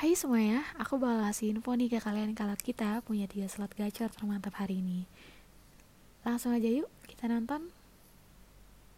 Hai semuanya, aku bakal kasih info nih ke kalian kalau kita punya tiga slot gacor termantap hari ini. Langsung aja yuk, kita nonton.